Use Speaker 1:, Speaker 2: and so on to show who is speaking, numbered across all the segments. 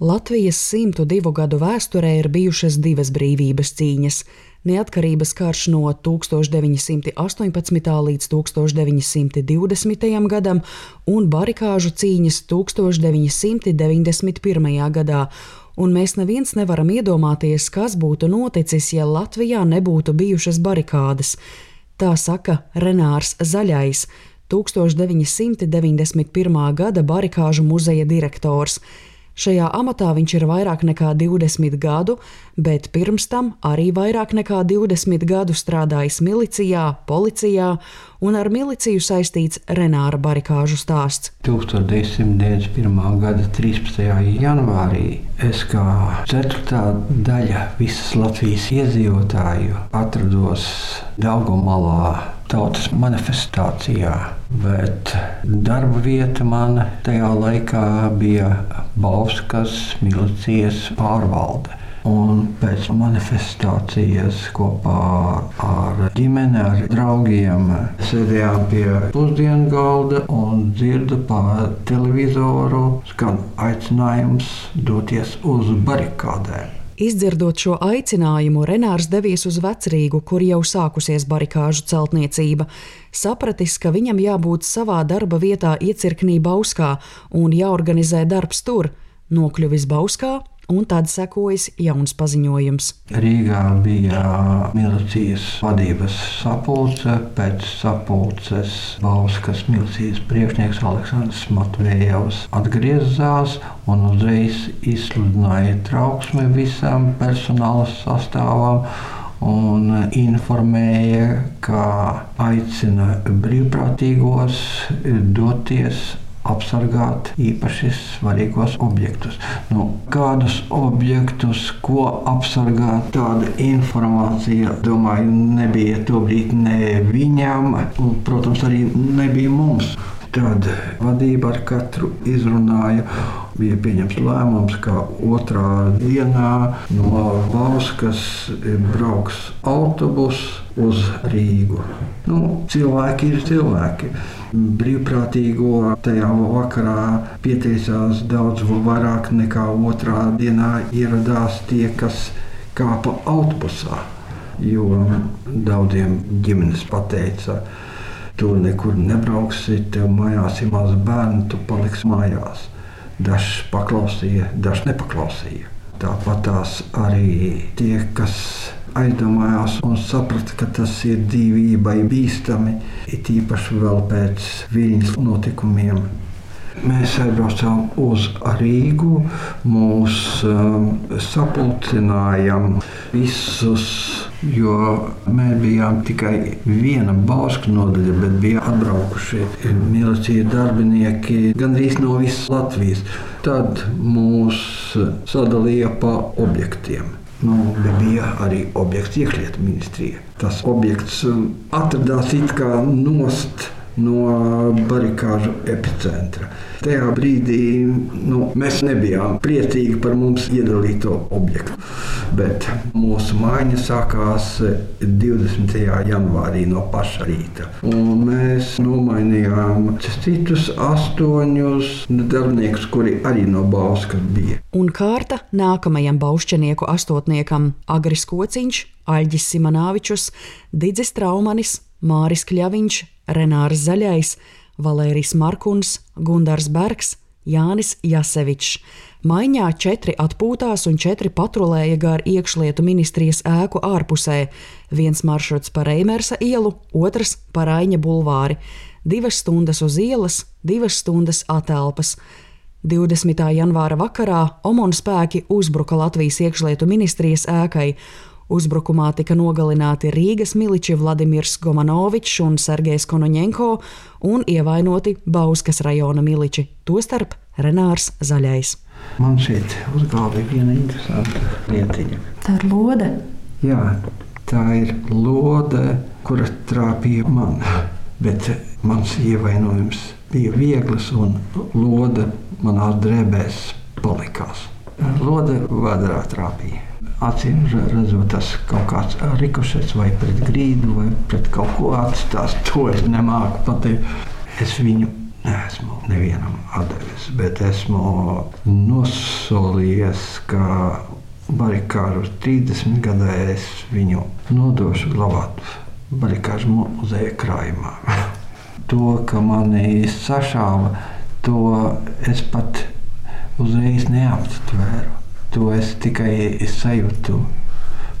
Speaker 1: Latvijas 102 gadu vēsturē ir bijušas divas brīvības cīņas - neatkarības karš no 1918. līdz 1920. gadam un barikāžu cīņas 1991. gadā, un mēs neviens nevaram iedomāties, kas būtu noticis, ja Latvijā nebūtu bijušas barikādas. Tā saka Renārs Zaļais, 1991. gada barikāžu muzeja direktors. Šajā amatā viņš ir vairāk nekā 20 gadu, bet pirms tam arī vairāk nekā 20 gadu strādājis milicijā, policijā un ar miliciju saistīts Renāra barikāžu stāsts.
Speaker 2: 1991. gada 13. janvārī es kā ceturtā daļa visas Latvijas iedzīvotāju atrados Daugomalā tautas manifestācijā. Bet darba vieta man tajā laikā bija Bauskas milicijas pārvalde. Un pēc manifestācijas kopā ar ģimeni, ar draugiem sēdējām pie pusdienu galda un dzirdu pa televizoru skan aicinājums doties uz barikādēm.
Speaker 1: Izdzirdot šo aicinājumu, Renārs devies uz vecrīgu, kur jau sākusies barikāžu celtniecība. Sapratis, ka viņam jābūt savā darba vietā iecirknī Bauskā un jāorganizē darbs tur, nokļuvis Bauskā un tad sekojas jauns paziņojums.
Speaker 2: Rīgā bija milicijas vadības sapulce. Pēc sapulces Bauskas milicijas priekšnieks Aleksandrs Matvējevs atgriezās un uzreiz izsludināja trauksmi visam personāla sastāvam un informēja, ka aicina brīvprātīgos doties apsargāt īpaši svarīgos objektus. Nu, kādus objektus, ko apsargāt, tāda informācija, domāju, nebija tobrīd ne viņam, un, protams, arī nebija mums. Tad vadība ar katru izrunāja. Bija pieņemts lēmums, ka otrā dienā no Bauskas brauks autobus uz Rīgu. Nu, cilvēki ir cilvēki. Brīvprātīgo tajā vakarā pieteicās daudz vairāk nekā otrā dienā ieradās tie, kas kāpa autobusā. Jo daudziem ģimenes pateica, ka Tu nekur nebrauksi, tev mājās ir maz bērnu, tu paliksi mājās. Dažs paklausīja, dažs nepaklausīja. Tāpat tās arī tie, kas aizdomājās un saprata, ka tas ir dzīvībai bīstami, it īpaši vēl pēc viņas notikumiem. Mēs aizbraucām uz Rīgu, mūs um, sapulcinājām visus, jo mēs bijām tikai viena balstu nodaļa, bet bija atbraukuši milicijas darbinieki gandrīz no visas Latvijas. Tad mūs sadalīja pa objektiem. Nu, bija arī objekts iekšlietu ministrijā. Tas objekts atradās it kā nost no barikāžu epicentra. Tajā brīdī nu, mēs nebijām priecīgi par mums iedalīto objektu. Bet mūsu maiņa sākās 20. janvārī no paša rīta. Un mēs nomainījām citus astoņus darbiniekus, kuri arī no Bauskas bija.
Speaker 1: Un kārta nākamajam baušķinieku astotniekam Agris Kociņš, Aļģis Simonāvičus, Digis Traumanis, Māris Kļaviņš, Renārs Zaļais, Valērijas Markuns, Gundars Bergs, Jānis Jasevičs. Maiņā četri atpūtās un četri patrulēja gar iekšlietu ministrijas ēku ārpusē. Viens maršruts pa Reimersa ielu, otrs pa Raņa bulvāri. Divas stundas uz ielas, divas stundas atelpas. 20. janvāra vakarā OMON spēki uzbruka Latvijas iekšlietu ministrijas ēkai, Uzbrukumā tika nogalināti Rīgas miliči Vladimirs Gomanovičs un Sergejs Konoņenko un ievainoti Bauskas rajona miliči, tostarp Renārs Zaļais.
Speaker 2: Man šeit uz galda ir viena interesanta lietiņa.
Speaker 1: Tā ir lode.
Speaker 2: Jā, tā ir lode, kura trāpīja man. Bet mans ievainojums bija viegls un lode manās drēbēs palikās. Lode vēdā trāpīja acīm redzot, tas kaut kāds rikošets vai pret grīdu vai pret kaut ko atstās. To es nemāku pateikt. Es viņu neesmu nevienam devis, bet esmu nosolījies, ka barikāžu 30 gadē es viņu nodošu glabāt barikāžu muzeja krājumā. to, ka mani sašāva, to es pat uzreiz neaptvēru. To es tikai sajūtu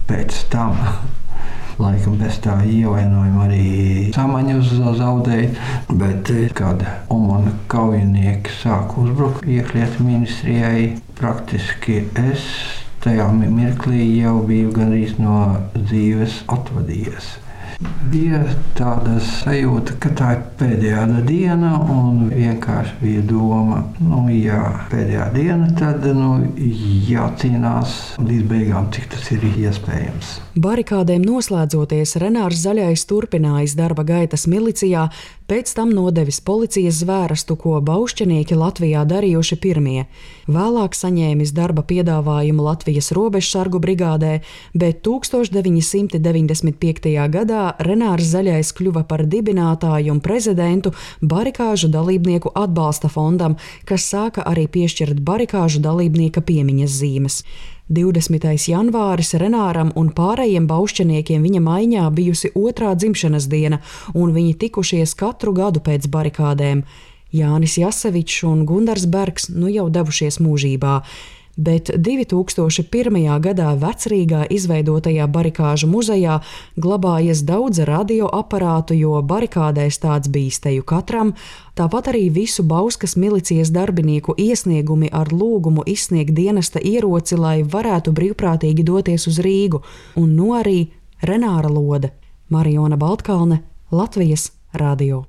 Speaker 2: pēc tam. Laikam bez tā ievainojuma arī samaņu zaudēja. Bet, eh, kad Omana kaujinieki sāka uzbrukt iekšlietu ministrijai, praktiski es tajā mirklī jau biju gandrīz no dzīves atvadījies. Bija tāda sajūta, ka tā ir pēdējā diena, un vienkārši bija doma, nu, ja pēdējā diena, tad nu, jācīnās līdz beigām, cik tas ir iespējams.
Speaker 1: Barikādēm noslēdzoties, Renārs Zaļais turpinājis darba gaitas milicijā, pēc tam nodevis policijas zvērstu, ko baušķinieki Latvijā darījuši pirmie. Vēlāk saņēmis darba piedāvājumu Latvijas robežsargu brigādē, bet 1995. gadā Renārs Zaļais kļuva par dibinātāju un prezidentu barikāžu dalībnieku atbalsta fondam, kas sāka arī piešķirt barikāžu dalībnieka piemiņas zīmes. 20. janvāris Renāram un pārējiem baušķiniekiem viņa maiņā bijusi otrā dzimšanas diena, un viņi tikušies katru gadu pēc barikādēm. Jānis Jasevičs un Gundars Bergs nu jau devušies mūžībā bet 2001. gadā vecrīgā izveidotajā barikāžu muzejā glabājas daudz radioaparātu, jo barikādēs tāds bīsteju katram, tāpat arī visu Bauskas milicijas darbinieku iesniegumi ar lūgumu izsniegt dienesta ieroci, lai varētu brīvprātīgi doties uz Rīgu, un no arī Renāra Lode, Mariona Baltkalne, Latvijas radio.